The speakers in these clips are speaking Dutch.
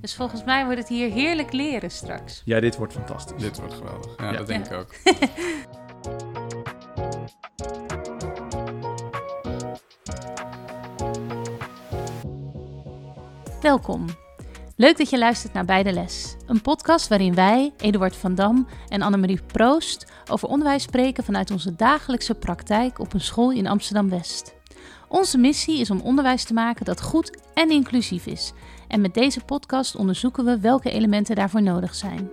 Dus volgens mij wordt het hier heerlijk leren straks. Ja, dit wordt fantastisch. Dit wordt geweldig. Ja, Ja. dat denk Ja. ik ook. Welkom. Leuk dat je luistert naar Bij de Les. Een podcast waarin wij, Eduard van Dam en Annemarie Proost, over onderwijs spreken vanuit onze dagelijkse praktijk op een school in Amsterdam-West. Onze missie is om onderwijs te maken dat goed en inclusief is. En met deze podcast onderzoeken we welke elementen daarvoor nodig zijn.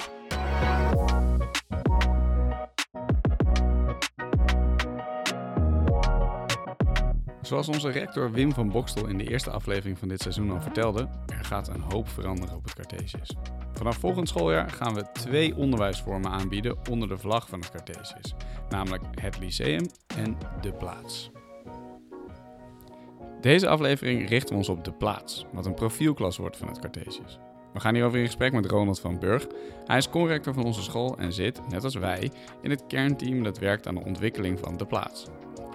Zoals onze rector Wim van Bokstel in de eerste aflevering van dit seizoen al vertelde, er gaat een hoop veranderen op het Cartesius. Vanaf volgend schooljaar gaan we twee onderwijsvormen aanbieden onder de vlag van het Cartesius, namelijk het Lyceum en de Plaats. Deze aflevering richten we ons op de Plaats, wat een profielklas wordt van het Cartesius. We gaan hierover in gesprek met Ronald van Burg. Hij is conrector van onze school en zit, net als wij, in het kernteam dat werkt aan de ontwikkeling van de Plaats.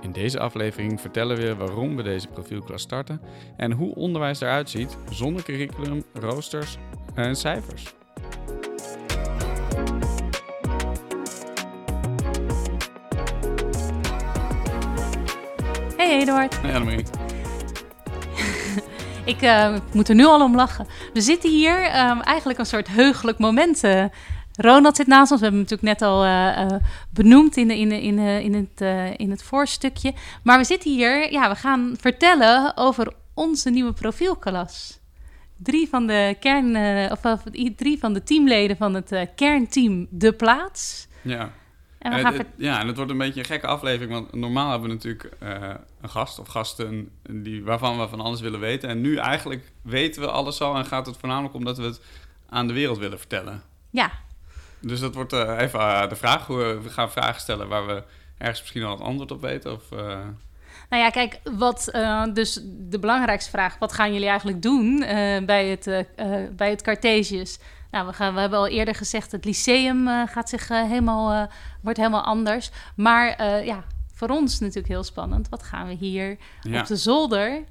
In deze aflevering vertellen we waarom we deze profielklas starten en hoe onderwijs eruit ziet zonder curriculum, roosters en cijfers. Hey Eduard. Nee, Annemarie. Ik eh, moet er nu al om lachen. We zitten hier, ehm, eigenlijk een soort heugelijk moment. eh. Ronald zit naast ons. We hebben hem natuurlijk net al eh, benoemd in, in, in, in, het, in het voorstukje. Maar we zitten hier, ja, we gaan vertellen over onze nieuwe profielklas. Drie van de, kern, of, drie van de teamleden van het kernteam De Plaats. Ja. En we En gaan het, ver- het- ja, en het wordt een beetje een gekke aflevering, want normaal hebben we natuurlijk eh, een gast of gasten die, waarvan we van alles willen weten. En nu eigenlijk weten we alles al en gaat het voornamelijk om dat we het aan de wereld willen vertellen. Ja, Dus dat wordt eh, even eh, de vraag. Hoe we, gaan vragen stellen waar we ergens misschien al het antwoord op weten. Of, eh, Nou ja, kijk, wat, eh, dus de belangrijkste vraag: wat gaan jullie eigenlijk doen eh, bij, het, eh, eh, bij het Cartesius? Nou, we, gaan, we hebben al eerder gezegd, het lyceum eh, gaat zich eh, helemaal, eh, wordt helemaal anders. Maar eh, ja, voor ons natuurlijk heel spannend. Wat gaan we hier ja. op de zolder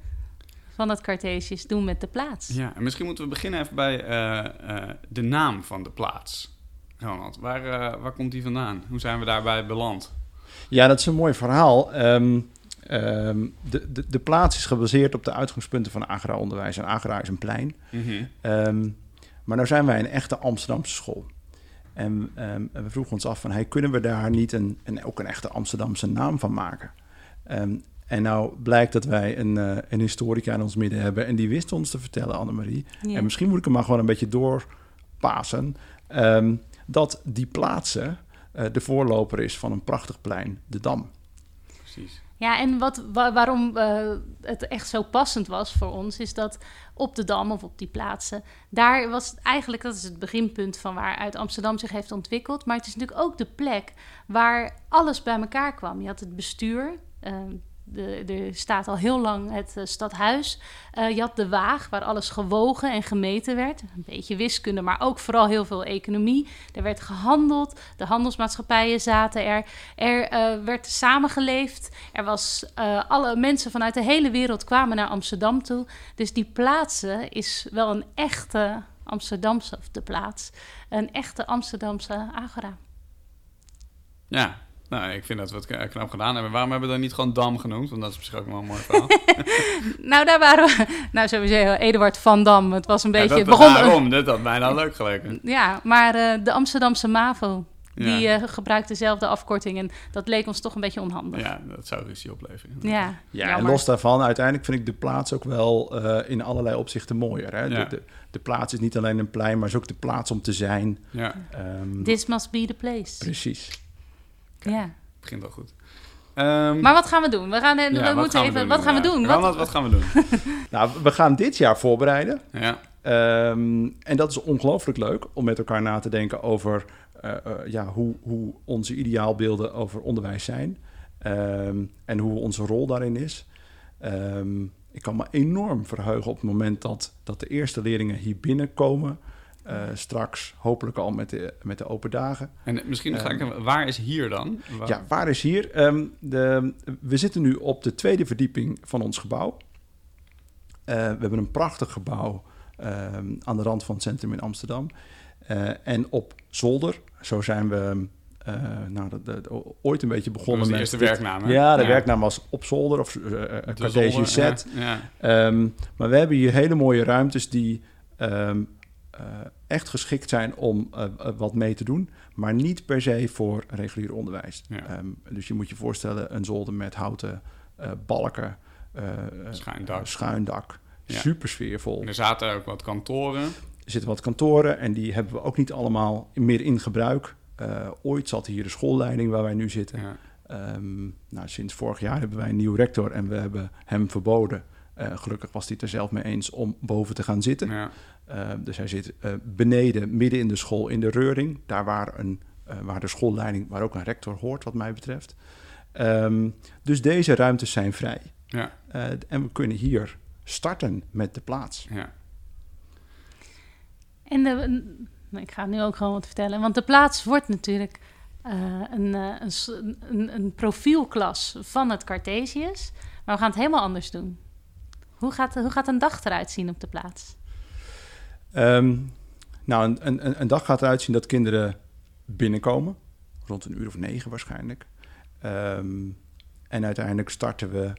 van het Cartesius doen met de plaats? ja, en misschien moeten we beginnen even bij eh, eh, de naam van de plaats. Ronald, waar, waar komt die vandaan? Hoe zijn we daarbij beland? Ja, dat is een mooi verhaal. Ehm, ehm, de, de, de plaats is gebaseerd op de uitgangspunten van agra-onderwijs. En agra is een plein. Ehm, maar nou zijn wij een echte Amsterdamse school. En ehm, we vroegen ons af van, hey, kunnen we daar niet een, een, ook een echte Amsterdamse naam van maken? Ehm, en nou blijkt dat wij een, eh, een historica in ons midden hebben. En die wist ons te vertellen, Annemarie. Ja. En misschien moet ik hem maar gewoon een beetje doorpasen. ehm, dat die plaatsen eh, de voorloper is van een prachtig plein, de Dam. Precies. Ja, en wat, wa- waarom eh, het echt zo passend was voor ons, is dat op de Dam of op die plaatsen, daar was het eigenlijk, dat is het beginpunt van waaruit Amsterdam zich heeft ontwikkeld. Maar het is natuurlijk ook de plek waar alles bij elkaar kwam. Je had het bestuur, ehm, de, er staat al heel lang het eh, stadhuis. Eh, je had de waag, waar alles gewogen en gemeten werd. Een beetje wiskunde, maar ook vooral heel veel economie. Er werd gehandeld, de handelsmaatschappijen zaten er. Er eh, werd samengeleefd. Er was, alle mensen vanuit de hele wereld kwamen naar Amsterdam toe. Dus die plaatsen is wel een echte Amsterdamse, of de plaats, een echte Amsterdamse agora. Ja, nou, ik vind dat we het k- knap gedaan hebben. Waarom hebben we dan niet gewoon Dam genoemd? Want dat is misschien ook wel een mooi verhaal. Nou, daar waren we. Nou, sowieso Eduard van Dam. Het was een beetje. ja, het dat, begon, daarom, dat had mij nou leuk geleken. Ja, maar eh, de Amsterdamse MAVO. Die Ja. eh, gebruikt dezelfde afkorting. En dat leek ons toch een beetje onhandig. Ja, dat zou ruzie opleveren. ja, Ja, en los daarvan, uiteindelijk vind ik de plaats ook wel eh, in allerlei opzichten mooier. Hè? Ja. De, de, de plaats is niet alleen een plein, maar is ook de plaats om te zijn. Ja, Ehm, This must be the place. precies. Ja. begint al goed. Ehm, Maar wat gaan we doen? We, gaan, ja, we wat moeten gaan even. doen, wat gaan we doen? Wat, gaan we doen? Nou, we gaan dit jaar voorbereiden. ja, Ehm, en dat is ongelooflijk leuk om met elkaar na te denken over eh, eh, ja, hoe, hoe onze ideaalbeelden over onderwijs zijn. Ehm, en hoe onze rol daarin is. Ehm, ik kan me enorm verheugen op het moment dat, dat de eerste leerlingen hier binnenkomen. Eh, straks hopelijk al met de, met de open dagen. en misschien ga ik... Waar is hier dan? Waar- Ja, waar is hier? Ehm, de, we zitten nu op de tweede verdieping van ons gebouw. Eh, we hebben een prachtig gebouw ehm, aan de rand van het centrum in Amsterdam. Eh, en op zolder, zo zijn we nou, dat, dat, ooit een beetje begonnen de met... eerste werknaam, hè? Ja, de werknaam was op zolder of uh, Cartesian set. Ja, Um, maar we hebben hier hele mooie ruimtes die um, echt geschikt zijn om wat mee te doen, maar niet per se voor regulier onderwijs. Ja. Um, dus je moet je voorstellen een zolder met houten balken, schuin dak. Schuin dak. Super sfeervol. En er zaten ook wat kantoren. Er zitten wat kantoren en die hebben we ook niet allemaal meer in gebruik. Ooit zat hier de schoolleiding waar wij nu zitten. Ja. Um, nou, sinds vorig jaar hebben wij een nieuwe rector en we hebben hem verboden. Gelukkig was hij het er zelf mee eens om boven te gaan zitten. Uh, dus hij zit beneden, midden in de school, in de reuring. Daar waar, een, waar de schoolleiding, waar ook een rector hoort, wat mij betreft. Um, dus deze ruimtes zijn vrij. Ja. en we kunnen hier starten met de plaats. Ja. En de, ik ga nu ook gewoon wat vertellen. Want de plaats wordt natuurlijk een, een, een, een, profielklas van het Cartesius. Maar we gaan het helemaal anders doen. Hoe gaat, hoe gaat een dag eruit zien op de plaats? Um, nou, een, een, een, dag gaat eruit zien dat kinderen binnenkomen. Rond een uur of negen waarschijnlijk. Um, en uiteindelijk starten we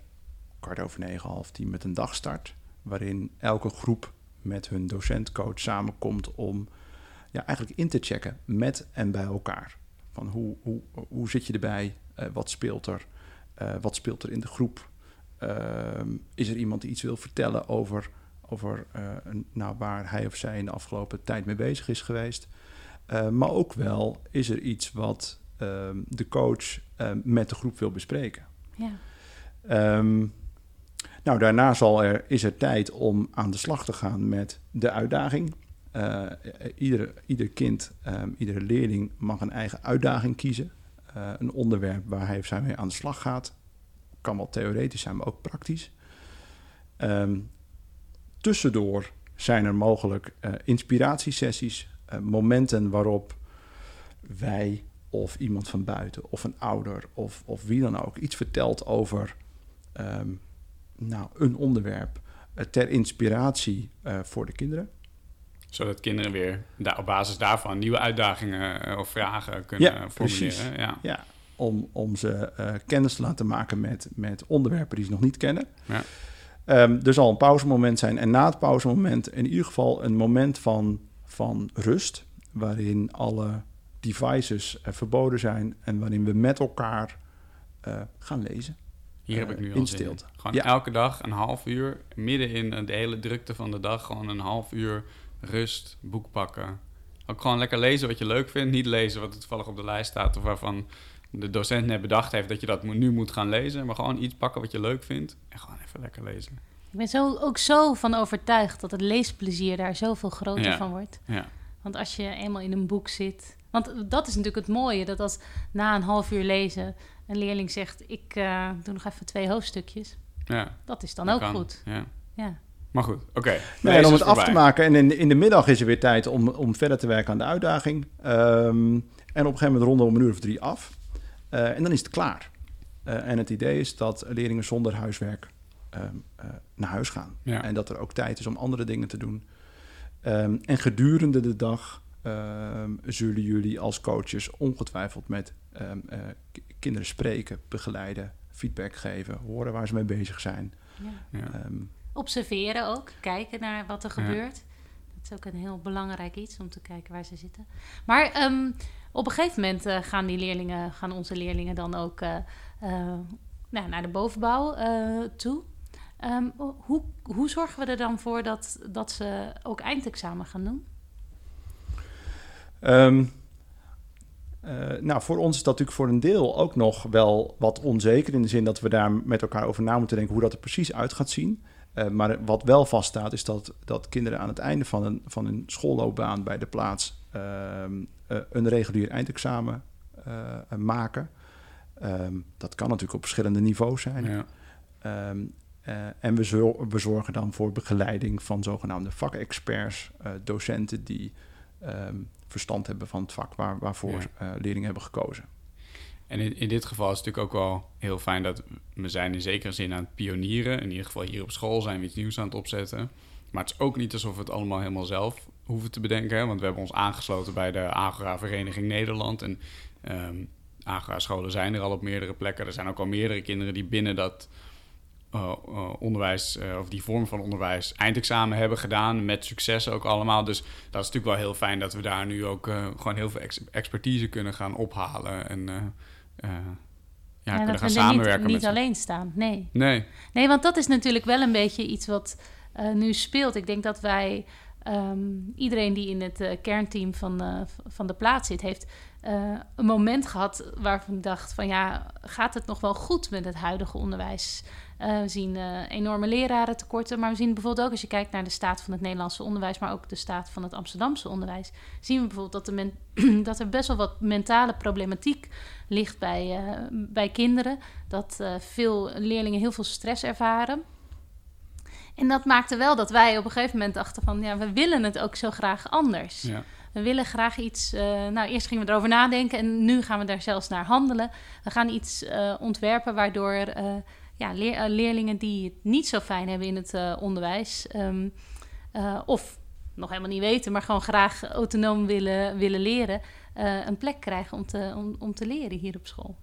kwart over negen, half tien met een dagstart. Waarin elke groep met hun docentcoach samenkomt om ja, eigenlijk in te checken met en bij elkaar. Van hoe, hoe, hoe zit je erbij? Uh, wat speelt er? Uh, wat speelt er in de groep? Uh, is er iemand die iets wil vertellen over, over nou, waar hij of zij in de afgelopen tijd mee bezig is geweest? maar ook wel, is er iets wat ehm, de coach met de groep wil bespreken? Ja. Um, nou, daarna zal er, is er tijd om aan de slag te gaan met de uitdaging. Uh, iedere, ieder kind, um, iedere leerling mag een eigen uitdaging kiezen. Uh, een onderwerp waar hij of zij mee aan de slag gaat. Kan wel theoretisch zijn, maar ook praktisch. Um, tussendoor zijn er mogelijk uh, inspiratiesessies, momenten waarop wij of iemand van buiten of een ouder of, of wie dan ook iets vertelt over um, nou, een onderwerp ter inspiratie voor de kinderen zodat kinderen weer daar, op basis daarvan nieuwe uitdagingen of vragen kunnen ja, formuleren. Precies. Ja, ja. Om, om ze kennis te laten maken met, met onderwerpen die ze nog niet kennen. Ja. Um, er zal een pauzemoment zijn en na het pauzemoment in ieder geval een moment van, van rust, waarin alle devices uh, verboden zijn en waarin we met elkaar uh, gaan lezen. Hier heb ik nu al in stilte. in. Gewoon Ja. elke dag een half uur, midden in de hele drukte van de dag, gewoon een half uur rust, boek pakken. Ook gewoon lekker lezen wat je leuk vindt. Niet lezen wat er toevallig op de lijst staat of waarvan de docent net bedacht heeft dat je dat nu moet gaan lezen. Maar gewoon iets pakken wat je leuk vindt en gewoon even lekker lezen. Ik ben zo, ook zo van overtuigd dat het leesplezier daar zoveel groter Ja. van wordt. Ja, Want als je eenmaal in een boek zit. Want dat is natuurlijk het mooie, dat als na een half uur lezen een leerling zegt: Ik eh, doe nog even twee hoofdstukjes. ja. Dat is dan dat ook kan. goed. Ja. Ja. Maar goed, oké. Nee, en om het af te maken. En in, in de middag is er weer tijd om, om verder te werken aan de uitdaging. Ehm, en op een gegeven moment ronden we om een uur of drie af. Eh, en dan is het klaar. Eh, en het idee is dat leerlingen zonder huiswerk ehm, eh, naar huis gaan. Ja. En dat er ook tijd is om andere dingen te doen. Ehm, en gedurende de dag ehm, zullen jullie als coaches ongetwijfeld met ehm, eh, kinderen spreken, begeleiden, feedback geven, horen waar ze mee bezig zijn. Ja. Ja. Ehm, Observeren ook, kijken naar wat er Ja. gebeurt. Dat is ook een heel belangrijk iets om te kijken waar ze zitten. Maar ehm, op een gegeven moment eh, gaan die leerlingen, gaan onze leerlingen dan ook eh, eh, nou, naar de bovenbouw toe. Ehm, hoe, hoe zorgen we er dan voor dat, dat ze ook eindexamen gaan doen? Ehm, eh, nou, voor ons is dat natuurlijk voor een deel ook nog wel wat onzeker. In de zin dat we daar met elkaar over na moeten denken hoe dat er precies uit gaat zien. Maar wat wel vaststaat is dat, dat kinderen aan het einde van een, van een schoolloopbaan bij de plaats ehm, eh, een regulier eindexamen eh, maken. Ehm, dat kan natuurlijk op verschillende niveaus zijn. Ja. Ehm, eh, en we, zor- we zorgen dan voor begeleiding van zogenaamde vakexperts, docenten die verstand hebben van het vak waar, waarvoor Ja. leerlingen hebben gekozen. En in, in dit geval is het natuurlijk ook wel heel fijn dat we zijn in zekere zin aan het pionieren. In ieder geval hier op school zijn we iets nieuws aan het opzetten. maar het is ook niet alsof we het allemaal helemaal zelf hoeven te bedenken. Hè? Want we hebben ons aangesloten bij de Agora-vereniging Nederland. En um, Agora-scholen zijn er al op meerdere plekken. Er zijn ook al meerdere kinderen die binnen dat uh, uh, onderwijs, uh, of die vorm van onderwijs, eindexamen hebben gedaan. Met succes ook allemaal. Dus dat is natuurlijk wel heel fijn dat we daar nu ook gewoon heel veel ex expertise kunnen gaan ophalen. En ja, ja, kunnen gaan samenwerken. Niet, niet alleen staan, nee. Nee. Nee, want dat is natuurlijk wel een beetje iets wat nu speelt. Ik denk dat wij Um, iedereen die in het uh, kernteam van, uh, van de plaats zit, heeft uh, een moment gehad waarvan ik dacht van ja, gaat het nog wel goed met het huidige onderwijs? we zien enorme lerarentekorten, maar we zien bijvoorbeeld ook als je kijkt naar de staat van het Nederlandse onderwijs, maar ook de staat van het Amsterdamse onderwijs, zien we bijvoorbeeld dat, dat er best wel wat mentale problematiek ligt bij, bij kinderen. Dat veel leerlingen heel veel stress ervaren. En dat maakte wel dat wij op een gegeven moment dachten van... ja, we willen het ook zo graag anders. Ja. We willen graag iets... Uh, nou, eerst gingen we erover nadenken en nu gaan we daar zelfs naar handelen. We gaan iets uh, ontwerpen waardoor uh, ja, leer, leerlingen die het niet zo fijn hebben in het onderwijs... Um, of nog helemaal niet weten, maar gewoon graag autonoom willen, willen leren... een plek krijgen om te, om, om te leren hier op school.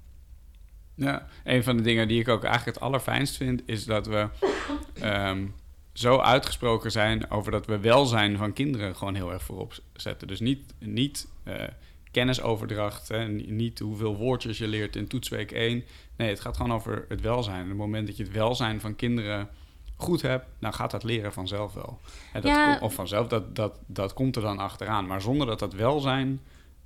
Ja, een van de dingen die ik ook eigenlijk het allerfijnst vind... is dat we... Um, zo uitgesproken zijn over dat we welzijn van kinderen gewoon heel erg voorop zetten. Dus niet, niet uh, kennisoverdracht, hè, niet hoeveel woordjes je leert in toetsweek 1. Nee, het gaat gewoon over het welzijn. En op het moment dat je het welzijn van kinderen goed hebt, dan gaat dat leren vanzelf wel. En dat Ja. Of vanzelf, dat, dat, dat komt er dan achteraan. Maar zonder dat dat welzijn,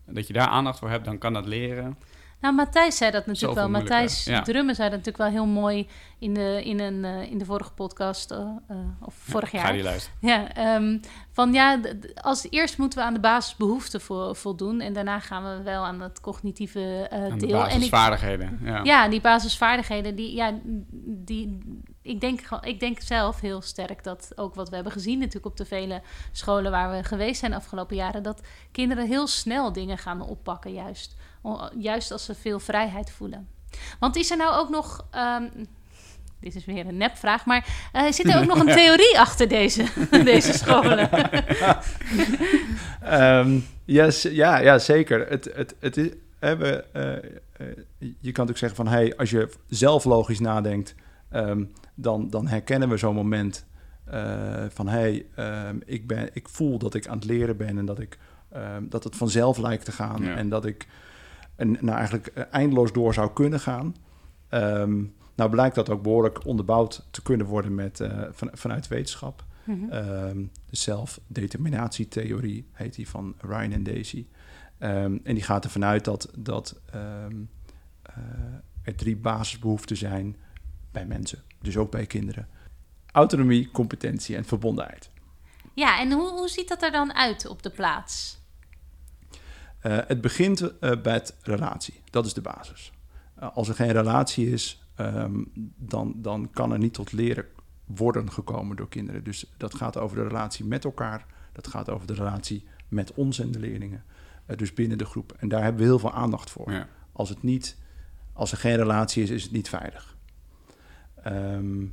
dat je daar aandacht voor hebt, dan kan dat leren. Nou, Matthijs zei dat natuurlijk Zoveel wel. Matthijs ja. Drummen zei dat natuurlijk wel heel mooi in de, in een, eh, in de vorige podcast, eh, eh, of vorig Ga jaar. die luisteren. Ja, ehm, van ja, als eerst moeten we aan de basisbehoeften vo voldoen en daarna gaan we wel aan het cognitieve Aan de deel. En ik, basisvaardigheden. Ja. ja, die basisvaardigheden, die, ja, die, ik, denk, ik denk zelf heel sterk dat ook wat we hebben gezien, natuurlijk op de vele scholen waar we geweest zijn de afgelopen jaren, dat kinderen heel snel dingen gaan oppakken, juist. Juist als ze veel vrijheid voelen. Want is er nou ook nog. ehm, dit is weer een nepvraag, maar eh, zit er ook nog een theorie achter deze, deze scholen? Ehm, yes, ja, ja, zeker. Het, het, het is, hè, we, eh, eh, je kan natuurlijk zeggen van... Hey, als je zelf logisch nadenkt... ehm, dan, dan herkennen we zo'n moment eh, van... Hey, ehm, ik, ben, ik voel dat ik aan het leren ben... en dat, ik, ehm, dat het vanzelf lijkt te gaan... Ja. en dat ik en, nou, eigenlijk eh, eindeloos door zou kunnen gaan... Ehm, nou blijkt dat ook behoorlijk onderbouwd te kunnen worden met, eh, van, vanuit wetenschap. Mhm. Ehm, de zelfdeterminatietheorie heet die van Ryan en Daisy. Ehm, en die gaat ervan uit dat, dat ehm, eh, er drie basisbehoeften zijn bij mensen, dus ook bij kinderen. Autonomie, competentie en verbondenheid. Ja, en hoe, hoe ziet dat er dan uit op de plaats? Eh, het begint eh, bij het relatie, dat is de basis. Eh, als er geen relatie is, ehm, dan, dan kan er niet tot leren worden gekomen door kinderen. Dus dat gaat over de relatie met elkaar, dat gaat over de relatie met ons en de leerlingen, dus binnen de groep. En daar hebben we heel veel aandacht voor. Ja. Als, het niet, als er geen relatie is, is het niet veilig. Ehm,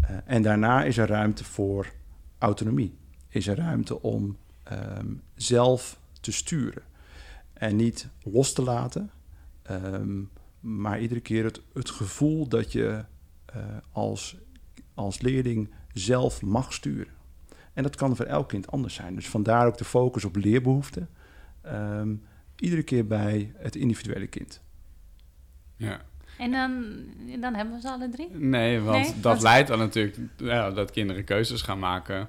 eh, en daarna is er ruimte voor autonomie. Is er ruimte om ehm, zelf te sturen. En niet los te laten, ehm, maar iedere keer het, het gevoel dat je eh, als, als leerling zelf mag sturen. En dat kan voor elk kind anders zijn. Dus vandaar ook de focus op leerbehoeften. ehm, iedere keer bij het individuele kind. Ja. En dan, dan hebben we ze alle drie? Nee, want Nee? dat leidt dan natuurlijk ja, dat kinderen keuzes gaan maken.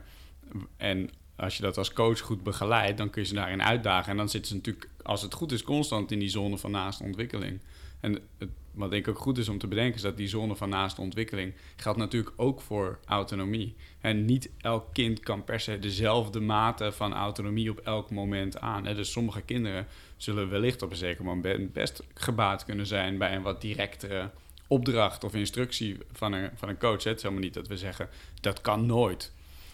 En als je dat als coach goed begeleidt, dan kun je ze daarin uitdagen. En dan zitten ze natuurlijk, als het goed is, constant in die zone van naaste ontwikkeling. En het, wat denk ik ook goed is om te bedenken, is dat die zone van naaste ontwikkeling geldt natuurlijk ook voor autonomie. En niet elk kind kan per se dezelfde mate van autonomie op elk moment aan. Dus sommige kinderen zullen wellicht op een zeker moment best gebaat kunnen zijn bij een wat directere opdracht of instructie van een, van een coach. Het is helemaal niet dat we zeggen dat kan nooit.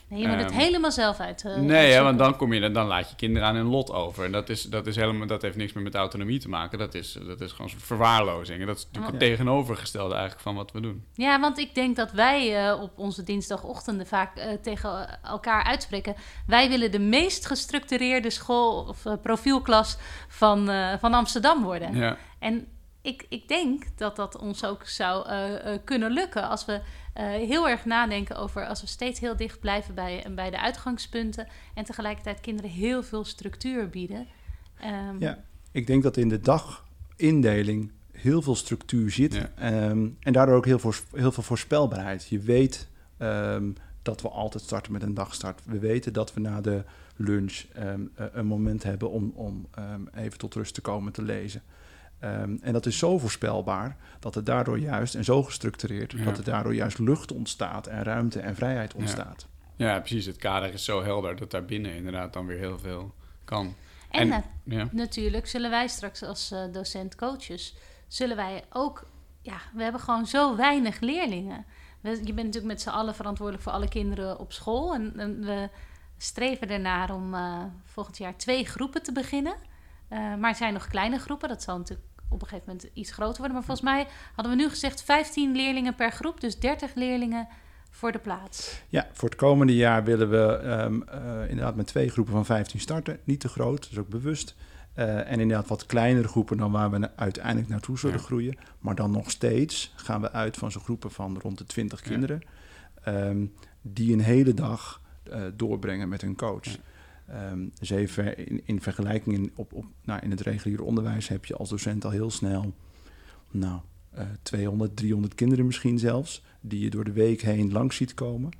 Nee, je moet het Ehm, helemaal zelf uit. eh, nee, uitzoeken. want dan kom je, dan laat je kinderen aan hun lot over. En dat, is, dat, is helemaal, dat heeft niks meer met autonomie te maken. Dat is, dat is gewoon verwaarlozing. En dat is natuurlijk het Ja. tegenovergestelde eigenlijk van wat we doen. Ja, want ik denk dat wij eh, op onze dinsdagochtenden vaak eh, tegen elkaar uitspreken. Wij willen de meest gestructureerde school of profielklas van, van Amsterdam worden. Ja. En ik, ik denk dat dat ons ook zou eh, eh, kunnen lukken als we eh, heel erg nadenken over als we steeds heel dicht blijven bij, bij de uitgangspunten en tegelijkertijd kinderen heel veel structuur bieden. Ehm, Ja. Ik denk dat in de dagindeling heel veel structuur zit. Ja. ehm, en daardoor ook heel veel, heel veel voorspelbaarheid. Je weet ehm, dat we altijd starten met een dagstart. We weten dat we na de lunch een moment hebben om, om ehm, even tot rust te komen te lezen. Ehm, en dat is zo voorspelbaar dat het daardoor juist, en zo gestructureerd, Ja. dat er daardoor juist lucht ontstaat en ruimte en vrijheid ontstaat. ja, precies. Het kader is zo helder dat daarbinnen inderdaad dan weer heel veel kan. En, En- na- Ja. natuurlijk zullen wij straks als eh, docent-coaches, zullen wij ook, ja, we hebben gewoon zo weinig leerlingen. We, je bent natuurlijk met z'n allen verantwoordelijk voor alle kinderen op school. En, en we streven ernaar om eh, volgend jaar twee groepen te beginnen. Eh, maar het zijn nog kleine groepen, dat zal natuurlijk op een gegeven moment iets groter worden. Maar volgens mij hadden we nu gezegd 15 leerlingen per groep, dus 30 leerlingen voor de plaats. Ja, voor het komende jaar willen we ehm, eh, inderdaad met twee groepen van 15 starten. Niet te groot, dat is ook bewust. Eh, en inderdaad wat kleinere groepen dan waar we na- uiteindelijk naartoe zullen Ja. groeien. Maar dan nog steeds gaan we uit van zo'n groepen van rond de 20 Ja. kinderen. ehm, die een hele dag eh, doorbrengen met hun coach. Ja. Ehm, dus even in, in vergelijking in, op, op, nou, in het reguliere onderwijs heb je als docent al heel snel nou, eh 200, 300 kinderen misschien zelfs, die je door de week heen langs ziet komen.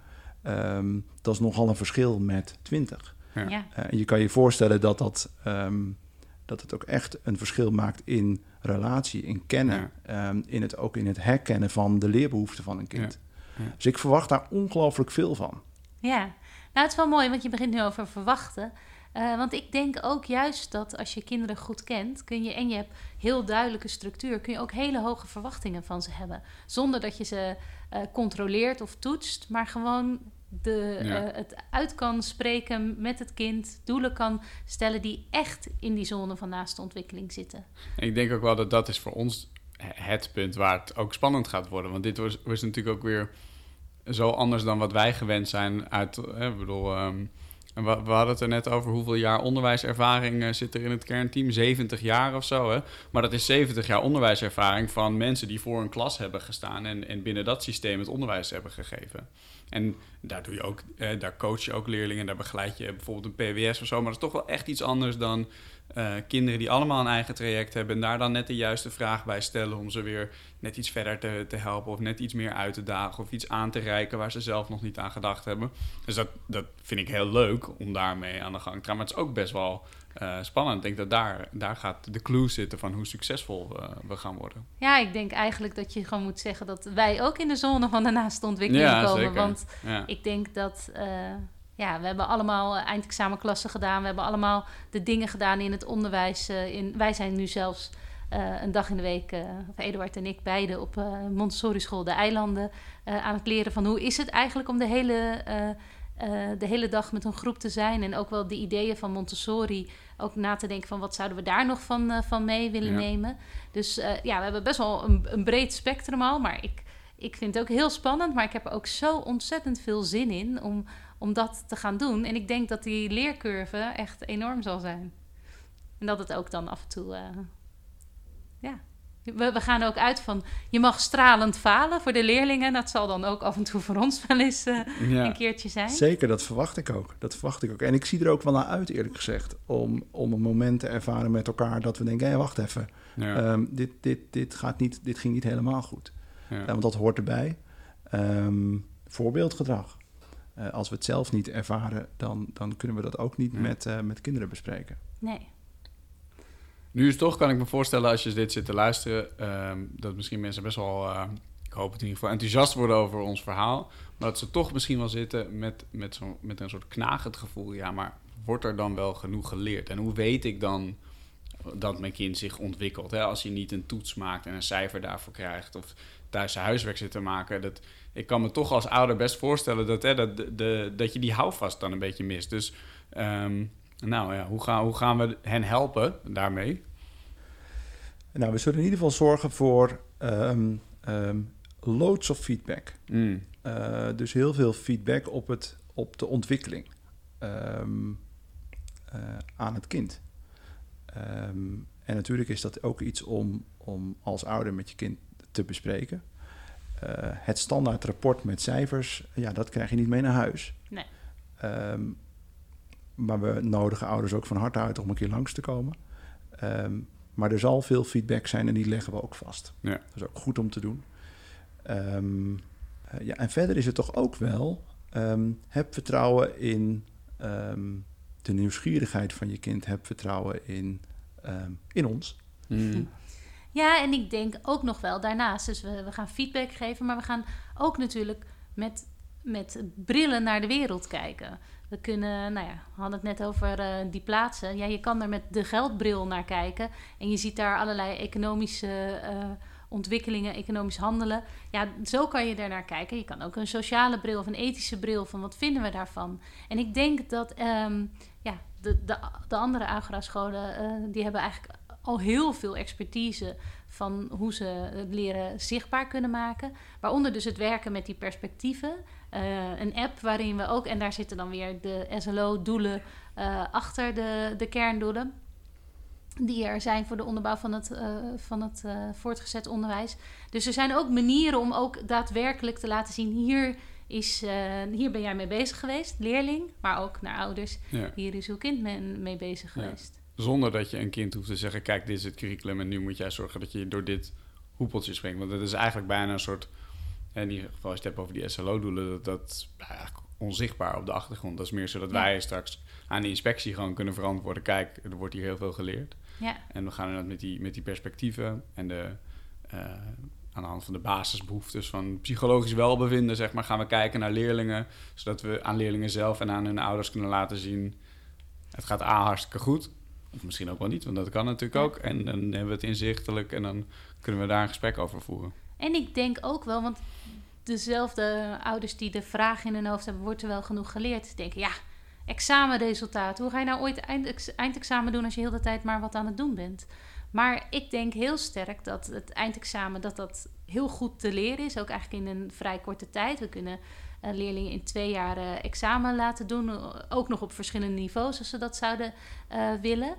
Ehm, dat is nogal een verschil met 20. Ja. Eh, en je kan je voorstellen dat, dat, ehm, dat het ook echt een verschil maakt in relatie, in kennen. ehm, in het, ook in het herkennen van de leerbehoeften van een kind. Ja. Ja. Dus ik verwacht daar ongelooflijk veel van. Ja, nou het is wel mooi, want je begint nu over verwachten. Eh, want ik denk ook juist dat als je kinderen goed kent, kun je en je hebt heel duidelijke structuur, kun je ook hele hoge verwachtingen van ze hebben. Zonder dat je ze eh, controleert of toetst, maar gewoon de, Ja. eh, het uit kan spreken met het kind, doelen kan stellen die echt in die zone van naaste ontwikkeling zitten. En ik denk ook wel dat dat is voor ons het punt waar het ook spannend gaat worden. Want dit was, was natuurlijk ook weer zo anders dan wat wij gewend zijn uit... Hè, ik bedoel, ehm, we, we hadden het er net over hoeveel jaar onderwijservaring eh, zit er in het kernteam. 70 jaar of zo, hè? Maar dat is 70 jaar onderwijservaring van mensen die voor een klas hebben gestaan... en, en binnen dat systeem het onderwijs hebben gegeven. En daar, doe je ook, eh, daar coach je ook leerlingen, daar begeleid je bijvoorbeeld een PWS of zo. Maar dat is toch wel echt iets anders dan eh, kinderen die allemaal een eigen traject hebben. En daar dan net de juiste vraag bij stellen om ze weer net iets verder te, te helpen. Of net iets meer uit te dagen of iets aan te reiken waar ze zelf nog niet aan gedacht hebben. Dus dat, dat vind ik heel leuk om daarmee aan de gang te gaan. Maar het is ook best wel eh, spannend. Ik denk dat daar, daar gaat de clue zitten van hoe succesvol eh, we gaan worden. Ja, ik denk eigenlijk dat je gewoon moet zeggen dat wij ook in de zone van de naaste ontwikkeling Ja, komen. zeker. Want Ja. Ik denk dat, eh, ja, we hebben allemaal eindexamenklassen gedaan. We hebben allemaal de dingen gedaan in het onderwijs. in, wij zijn nu zelfs een dag in de week, of Eduard en ik beide, op Montessori school de eilanden aan het leren van hoe is het eigenlijk om de hele, eh, de hele dag met een groep te zijn. En ook wel de ideeën van Montessori, ook na te denken van wat zouden we daar nog van, eh, van mee willen Ja. nemen. Dus eh, ja, we hebben best wel een, een breed spectrum al, maar ik ik vind het ook heel spannend, maar ik heb er ook zo ontzettend veel zin in om, om dat te gaan doen. En ik denk dat die leercurve echt enorm zal zijn. En dat het ook dan af en toe. ja. We, we gaan ook uit van. Je mag stralend falen voor de leerlingen. Dat zal dan ook af en toe voor ons wel eens eh, Ja. een keertje zijn. Zeker, dat verwacht ik ook. Dat verwacht ik ook. En ik zie er ook wel naar uit, eerlijk gezegd, om, om een moment te ervaren met elkaar dat we denken, hé, wacht even, Ja. Ehm, dit, dit, dit, gaat niet, dit ging niet helemaal goed. Ja. Want dat hoort erbij. Ehm, voorbeeldgedrag. Eh, als we het zelf niet ervaren, dan, dan kunnen we dat ook niet Ja. met, eh, met kinderen bespreken. Nee. Nu is toch, kan ik me voorstellen als je dit zit te luisteren, ehm, dat misschien mensen best wel, eh, ik hoop het in ieder geval, enthousiast worden over ons verhaal. Maar dat ze toch misschien wel zitten met, met, zo, met een soort knagend gevoel. Ja, maar wordt er dan wel genoeg geleerd? En hoe weet ik dan dat mijn kind zich ontwikkelt. Hè? Als hij niet een toets maakt en een cijfer daarvoor krijgt of thuis zijn huiswerk zit te maken. Dat, ik kan me toch als ouder best voorstellen dat, hè, dat, de, dat je die houvast dan een beetje mist. Dus ehm, nou ja, hoe gaan, hoe gaan we hen helpen daarmee? Nou, we zullen in ieder geval zorgen voor um, loads of feedback. Mm. Uh, dus heel veel feedback op, het, op de ontwikkeling um, uh, aan het kind. Um, en natuurlijk is dat ook iets om, om als ouder met je kind te bespreken. Uh, het standaard rapport met cijfers, ja, dat krijg je niet mee naar huis. Nee. Um, maar we nodigen ouders ook van harte uit om een keer langs te komen. Um, maar er zal veel feedback zijn en die leggen we ook vast. Ja. Dat is ook goed om te doen. Um, uh, ja, en verder is het toch ook wel, um, heb vertrouwen in um, de nieuwsgierigheid van je kind. Heb vertrouwen in, in ons. Mm. Ja, en ik denk ook nog wel daarnaast. Dus we, we gaan feedback geven, maar we gaan ook natuurlijk met, met brillen naar de wereld kijken. We kunnen, nou ja, we hadden het net over uh, die plaatsen. Ja, je kan er met de geldbril naar kijken. En je ziet daar allerlei economische uh, ontwikkelingen, economisch handelen. Ja, zo kan je er naar kijken. Je kan ook een sociale bril of een ethische bril van wat vinden we daarvan. En ik denk dat um, ja, de, de, de andere Agora-scholen, uh, die hebben eigenlijk al heel veel expertise van hoe ze het leren zichtbaar kunnen maken. Waaronder dus het werken met die perspectieven. Uh, een app waarin we ook, en daar zitten dan weer de SLO-doelen uh, achter de, de kerndoelen. Die er zijn voor de onderbouw van het, uh, van het voortgezet onderwijs. Dus er zijn ook manieren om ook daadwerkelijk te laten zien: hier, is, hier ben jij mee bezig geweest, leerling, maar ook naar ouders. Ja. Hier is uw kind mee, mee bezig geweest. Zonder dat je een kind hoeft te zeggen: kijk, dit is het curriculum en nu moet jij zorgen dat je door dit hoepeltje springt. Want dat is eigenlijk bijna een soort. In ieder geval, als je het hebt over die SLO-doelen, dat, dat eigenlijk onzichtbaar op de achtergrond. Dat is meer zodat wij straks aan de inspectie gewoon kunnen verantwoorden: kijk, er wordt hier heel veel geleerd. Ja. En we gaan inderdaad met die, met die perspectieven en de. Uh, aan de hand van de basisbehoeftes van psychologisch welbevinden, zeg maar, gaan we kijken naar leerlingen. Zodat we aan leerlingen zelf en aan hun ouders kunnen laten zien: het gaat A hartstikke goed. Of misschien ook wel niet, want dat kan natuurlijk ook. En dan hebben we het inzichtelijk en dan kunnen we daar een gesprek over voeren. En ik denk ook wel, want dezelfde ouders die de vraag in hun hoofd hebben, wordt er wel genoeg geleerd. Denken, ja, examenresultaat. Hoe ga je nou ooit eind, eindexamen doen als je heel de tijd maar wat aan het doen bent? Maar ik denk heel sterk dat het eindexamen dat dat heel goed te leren is. Ook eigenlijk in een vrij korte tijd. We kunnen leerlingen in twee jaar uh, examen laten doen. Ook nog op verschillende niveaus als ze dat zouden uh, willen.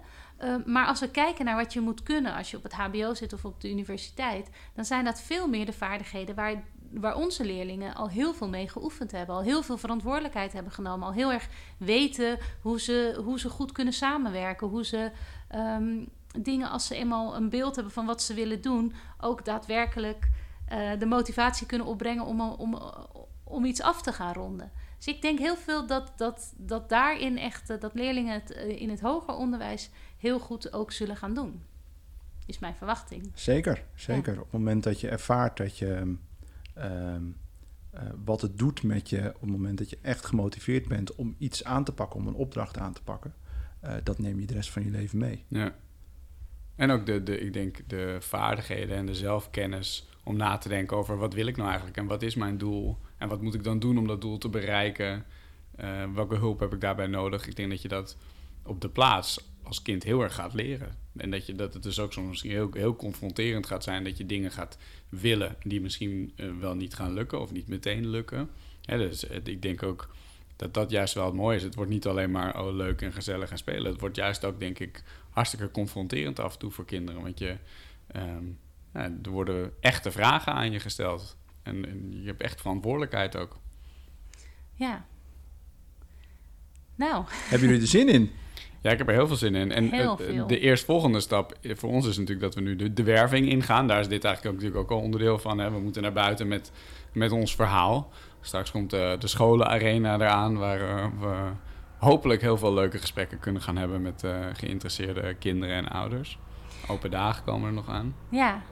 maar als we kijken naar wat je moet kunnen als je op het HBO zit of op de universiteit, dan zijn dat veel meer de vaardigheden waar, waar onze leerlingen al heel veel mee geoefend hebben. Al heel veel verantwoordelijkheid hebben genomen. Al heel erg weten hoe ze, hoe ze goed kunnen samenwerken. Hoe ze um, dingen, als ze eenmaal een beeld hebben van wat ze willen doen, ook daadwerkelijk de motivatie kunnen opbrengen om, om, om iets af te gaan ronden. Dus ik denk heel veel dat, dat, dat daarin echt, dat leerlingen het eh, in het hoger onderwijs heel goed ook zullen gaan doen. Is mijn verwachting. Zeker, zeker. Op het moment dat je ervaart dat je uh, wat het doet met je, op het moment dat je echt gemotiveerd bent om iets aan te pakken, om een opdracht aan te pakken, uh, dat neem je de rest van je leven mee. Ja. En ook de, de, ik denk de vaardigheden en de zelfkennis om na te denken over wat wil ik nou eigenlijk en wat is mijn doel en wat moet ik dan doen om dat doel te bereiken? Uh, welke hulp heb ik daarbij nodig? Ik denk dat je dat op de plaats als kind heel erg gaat leren. En dat, je, dat het dus ook soms heel, heel confronterend gaat zijn dat je dingen gaat willen die misschien uh, wel niet gaan lukken of niet meteen lukken. Dus uh, ik denk ook dat dat juist wel het mooie is. Het wordt niet alleen maar oh, leuk en gezellig en spelen. Het wordt juist ook, denk ik, hartstikke confronterend af en toe voor kinderen. Want je, um, ja, er worden echte vragen aan je gesteld. En, en, je hebt echt verantwoordelijkheid ook. Ja. Nou. Hebben jullie er zin in? Ja, ik heb er heel veel zin in. En de eerstvolgende stap voor ons is natuurlijk dat we nu de, de, werving ingaan. Daar is dit eigenlijk ook, natuurlijk ook al onderdeel van. Hè. We moeten naar buiten met, met ons verhaal. Straks komt de, de scholenarena eraan, waar uh, we hopelijk heel veel leuke gesprekken kunnen gaan hebben met uh, geïnteresseerde kinderen en ouders. Open dagen komen er nog aan. Ja,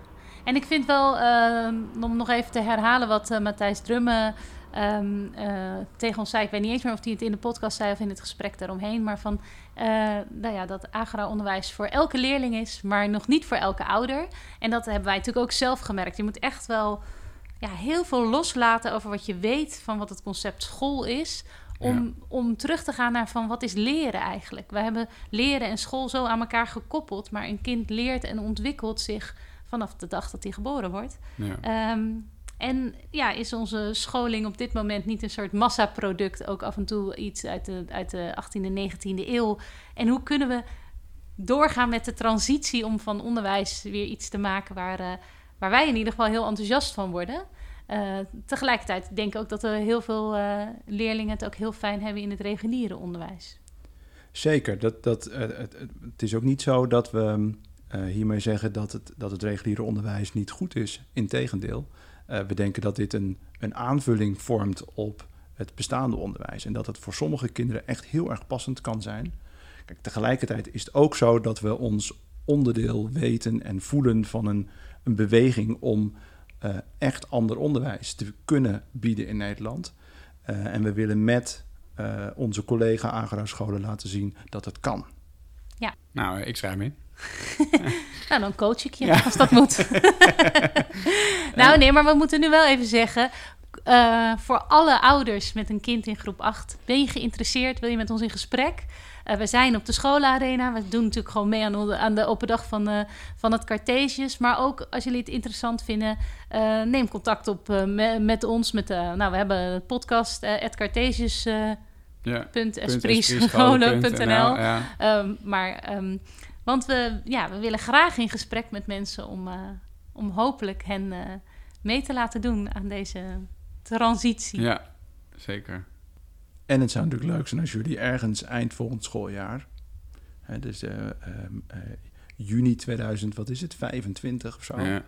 en ik vind wel, uh, om nog even te herhalen wat uh, Matthijs Drumme ehm, eh, tegen ons zei, ik weet niet eens meer of hij het in de podcast zei of in het gesprek daaromheen, maar van eh, nou ja, dat agra-onderwijs voor elke leerling is, maar nog niet voor elke ouder. En dat hebben wij natuurlijk ook zelf gemerkt. Je moet echt wel ja, heel veel loslaten over wat je weet van wat het concept school is. Om, om terug te gaan naar van wat is leren eigenlijk. We hebben leren en school zo aan elkaar gekoppeld. Maar een kind leert en ontwikkelt zich vanaf de dag dat hij geboren wordt. Ja. Ehm, en ja, is onze scholing op dit moment niet een soort massaproduct, ook af en toe iets uit de, uit de 18e, 19e eeuw? En hoe kunnen we doorgaan met de transitie om van onderwijs weer iets te maken waar, uh, waar wij in ieder geval heel enthousiast van worden? Uh, tegelijkertijd denk ik ook dat er heel veel uh, leerlingen het ook heel fijn hebben in het reguliere onderwijs. Zeker. Dat, dat, het, het is ook niet zo dat we hiermee zeggen dat het, dat het reguliere onderwijs niet goed is. Integendeel. Uh, we denken dat dit een, een aanvulling vormt op het bestaande onderwijs. En dat het voor sommige kinderen echt heel erg passend kan zijn. Kijk, tegelijkertijd is het ook zo dat we ons onderdeel weten en voelen van een, een beweging om uh, echt ander onderwijs te kunnen bieden in Nederland. Uh, en we willen met onze collega Agora-scholen laten zien dat het kan. Ja. Nou, ik schrijf me nou, dan coach ik je ja. als dat moet. nou, nee, maar we moeten nu wel even zeggen. Uh, voor alle ouders met een kind in groep 8, ben je geïnteresseerd? Wil je met ons in gesprek? Uh, we zijn op de schoolarena. We doen natuurlijk gewoon mee aan de, aan de open dag van, uh, van het Cartesius. Maar ook als jullie het interessant vinden, neem contact op me, met ons. Met, nou, we hebben een podcast, uh, Cartesius. Ja, ja. um, maar um, want we, ja, we willen graag in gesprek met mensen om, uh, om hopelijk hen uh, mee te laten doen aan deze transitie. Ja, zeker. En het zou natuurlijk leuk zijn als jullie ergens eind volgend schooljaar, hè, dus uh, juni 2000, wat is het, 25 of zo, ja.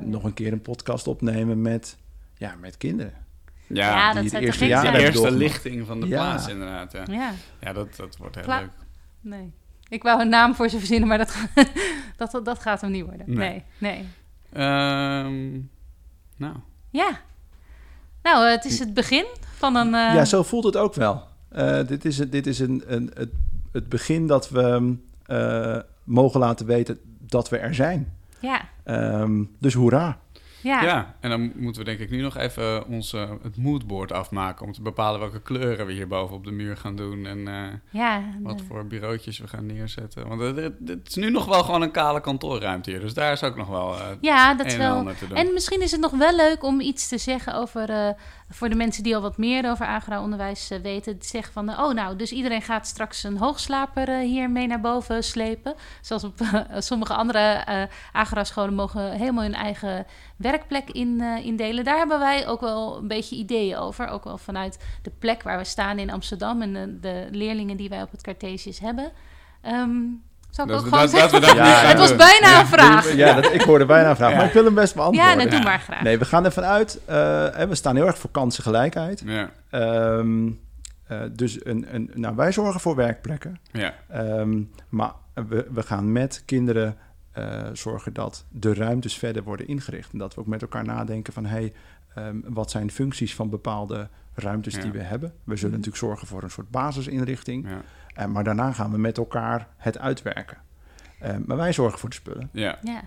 nog een keer een podcast opnemen met, ja, met kinderen. Ja, ja die dat het eerste jaar de eerste lichting van de Ja. plaats inderdaad. Ja, Ja, ja dat, dat wordt heel leuk. nee. Ik wou een naam voor ze verzinnen, maar dat, dat, dat, dat gaat hem niet worden. Nee. Nee, nee. Ehm, nou, Ja. Nou, eh, het is het begin van een... eh, Ja, zo voelt het ook wel. Eh, dit is, het- dit is een, een, het, het begin dat we eh, mogen laten weten dat we er zijn. ja, Ehm, dus hoera. Ja. ja. en dan moeten we denk ik nu nog even ons, eh, het moodboard afmaken... om te bepalen welke kleuren we hier boven op de muur gaan doen... en eh, ja, wat voor bureautjes we gaan neerzetten. Want het, is nu nog wel gewoon een kale kantoorruimte hier... dus daar is ook nog wel eh ja, dat en wel... doen. En misschien is het nog wel leuk om iets te zeggen over... voor de mensen die al wat meer over agra-onderwijs eh, weten... te zeggen van, oh nou, dus iedereen gaat straks een hoogslaper eh, hier mee naar boven slepen. Zoals op eh, sommige andere eh agra-scholen mogen helemaal hun eigen werkplek in, eh, indelen. Daar hebben wij ook wel een beetje ideeën over. Ook wel vanuit de plek waar we staan in Amsterdam... en de, leerlingen die wij op het Cartesius hebben. Ehm ik Dat ook gewoon dat- dat dat Ja, het was bijna Ja. een vraag. Ja, dat, ik hoorde bijna een vraag, Ja. maar ik wil hem best Ja, beantwoorden. nou, doe Ja. maar graag. Nee, we gaan ervan uit, eh, hè, we staan heel erg voor kansengelijkheid. Ja, Ehm, eh, dus een, een, nou, wij zorgen voor werkplekken. ja, Ehm, maar we, we gaan met kinderen eh, zorgen dat de ruimtes verder worden ingericht. En dat we ook met elkaar nadenken van... hey, ehm, wat zijn functies van bepaalde ruimtes Ja. die we hebben? We zullen Mhm. natuurlijk zorgen voor een soort basisinrichting. ja, maar daarna gaan we met elkaar het uitwerken. Eh, maar wij zorgen voor de spullen. ja. Ja,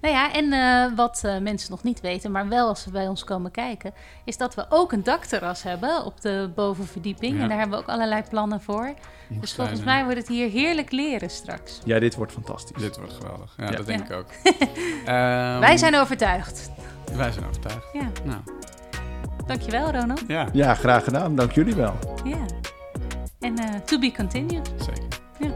nou ja, en eh, wat eh, mensen nog niet weten, maar wel als ze bij ons komen kijken, is dat we ook een dakterras hebben op de bovenverdieping. Ja. En daar hebben we ook allerlei plannen voor. Dus volgens mij wordt het hier heerlijk leren straks. Ja, dit wordt fantastisch. Dit wordt geweldig. Ja, Ja. dat denk Ja. ik ook. Ehm, Wij zijn overtuigd. Wij zijn overtuigd. Ja, Nou, dankjewel Ronald. ja, Ja, graag gedaan. Dank jullie wel. Ja. En eh, to be continued. zeker. Ja.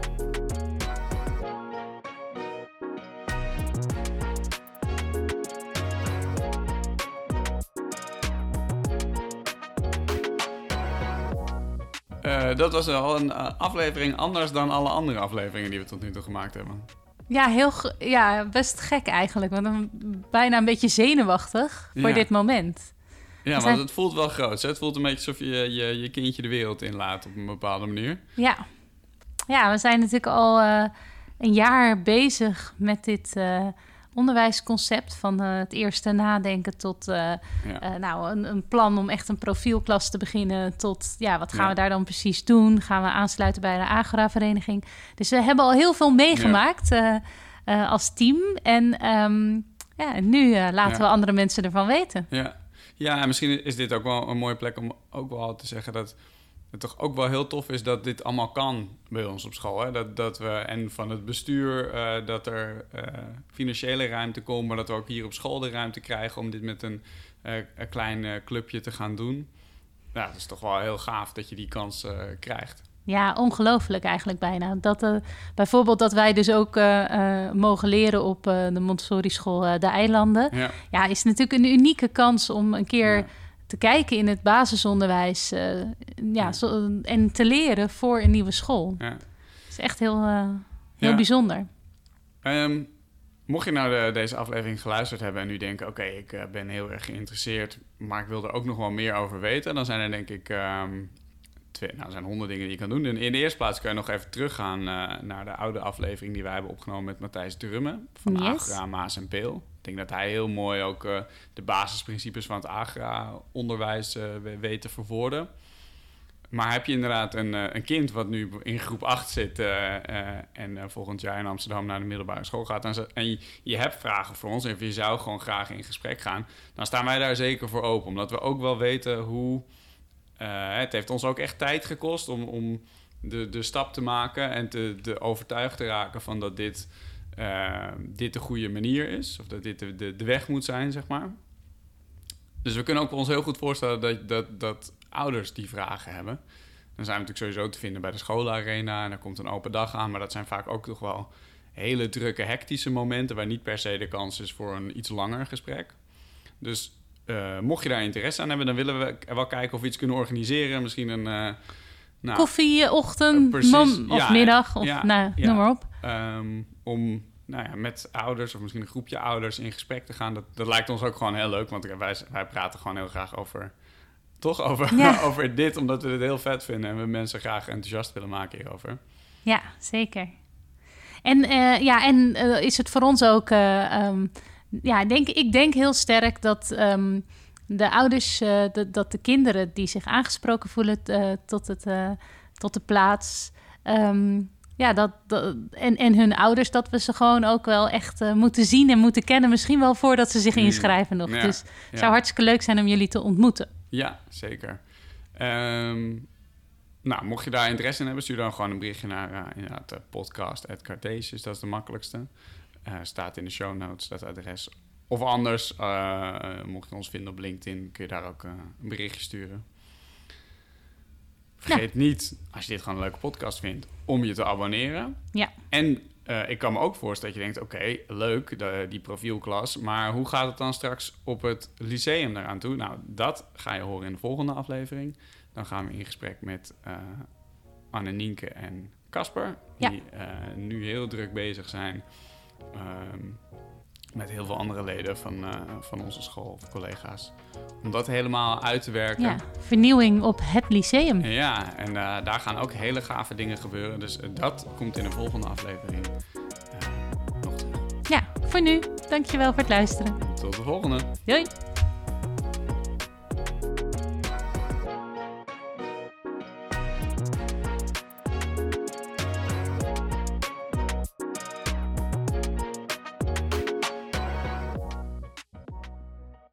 Eh, dat was wel een eh, aflevering anders dan alle andere afleveringen die we tot nu toe gemaakt hebben. Ja, heel ja, best gek eigenlijk. Want dan bijna een beetje zenuwachtig voor Ja. dit moment. Ja, want het voelt wel groot. hè? Het voelt een beetje alsof je je, je kindje de wereld inlaat op een bepaalde manier. Ja, ja we zijn natuurlijk al eh, een jaar bezig met dit eh, onderwijsconcept. Van eh, het eerste nadenken tot Ja. nou, een, een plan om echt een profielklas te beginnen. Tot ja, wat gaan Ja. we daar dan precies doen? Gaan we aansluiten bij de Agora-vereniging? Dus we hebben al heel veel meegemaakt als team. En ehm, ja, en nu laten we andere mensen ervan weten. Ja. Ja, en misschien is dit ook wel een mooie plek om ook wel te zeggen dat het toch ook wel heel tof is dat dit allemaal kan bij ons op school. Hè? Dat, dat we, en van het bestuur, eh, dat er eh, financiële ruimte komt, maar dat we ook hier op school de ruimte krijgen om dit met een, eh, een klein clubje te gaan doen. Ja, dat is toch wel heel gaaf dat je die kans krijgt. Ja, ongelooflijk eigenlijk bijna. Dat, eh, bijvoorbeeld dat wij dus ook eh, eh, mogen leren op de Montessori-school eh, De Eilanden. Ja, Ja, is natuurlijk een unieke kans om een keer Ja. te kijken in het basisonderwijs ja, Ja. zo- en te leren voor een nieuwe school. ja. Het is echt heel, heel bijzonder. Ehm, mocht je nou de- deze aflevering geluisterd hebben en nu denken: oké, ik ben heel erg geïnteresseerd, maar ik wil er ook nog wel meer over weten, dan zijn er denk ik ehm, nou, er zijn honderd dingen die je kan doen. En in de eerste plaats kun je nog even teruggaan eh, naar de oude aflevering die wij hebben opgenomen met Matthijs Drumme van Yes. Agra, Maas en Peel. Ik denk dat hij heel mooi ook eh, de basisprincipes van het Agra-onderwijs we- weet te verwoorden. Maar heb je inderdaad een, een kind wat nu in groep 8 zit en volgend jaar in Amsterdam naar de middelbare school gaat en je, je hebt vragen voor ons en je zou gewoon graag in gesprek gaan, dan staan wij daar zeker voor open. Omdat we ook wel weten hoe. Eh, het heeft ons ook echt tijd gekost om, om de, de stap te maken en te, overtuigd te raken van dat dit, eh, dit de goede manier is. Of dat dit de, de, de weg moet zijn, zeg maar. Dus we kunnen ook ons heel goed voorstellen dat, dat, dat ouders die vragen hebben. Dan zijn we natuurlijk sowieso te vinden bij de schoolarena en er komt een open dag aan. Maar dat zijn vaak ook toch wel hele drukke, hectische momenten waar niet per se de kans is voor een iets langer gesprek. Dus eh, mocht je daar interesse aan hebben, dan willen we wel kijken of we iets kunnen organiseren. Misschien een. eh, nou, Koffie, ochtend, precies, mom- of ja, middag, of ja, nou, ja. noem maar op. Ehm, om nou ja, met ouders of misschien een groepje ouders in gesprek te gaan. Dat, dat lijkt ons ook gewoon heel leuk, want wij, wij praten gewoon heel graag over. Toch over, over dit, omdat we het heel vet vinden en we mensen graag enthousiast willen maken hierover. Ja, zeker. En, ja, en is het voor ons ook... eh, ehm, ja, ik denk, ik denk heel sterk dat ehm, de ouders... eh, dat, dat de kinderen die zich aangesproken voelen eh, tot, het, eh, tot de plaats... ehm, ja, dat, dat, en, en hun ouders, dat we ze gewoon ook wel echt moeten zien en moeten kennen. Misschien wel voordat ze zich Mm. inschrijven nog. Ja, Dus het ja. zou hartstikke leuk zijn om jullie te ontmoeten. Ja, zeker. Ehm, nou, mocht je daar interesse in hebben, stuur dan gewoon een berichtje naar uh, inderdaad, podcast.cartesius. Dat is de makkelijkste. Uh, staat in de show notes, dat adres. Of anders, uh, mocht je ons vinden op LinkedIn, kun je daar ook uh, een berichtje sturen. Vergeet niet, als je dit gewoon een leuke podcast vindt, om je te abonneren. Ja. En ik kan me ook voorstellen dat je denkt, oké, okay, leuk, de, die profielklas. Maar hoe gaat het dan straks op het lyceum eraan toe? Nou, dat ga je horen in de volgende aflevering. Dan gaan we in gesprek met Anne Nienke en Casper. Die nu heel druk bezig zijn um, met heel veel andere leden van, uh, van onze school of collega's. Om dat helemaal uit te werken. Ja, vernieuwing op het lyceum. Ja, en uh, daar gaan ook hele gave dingen gebeuren. Dus uh, dat komt in de volgende aflevering nog terug. Ja, voor nu. Dankjewel voor het luisteren. Tot de volgende. Doei.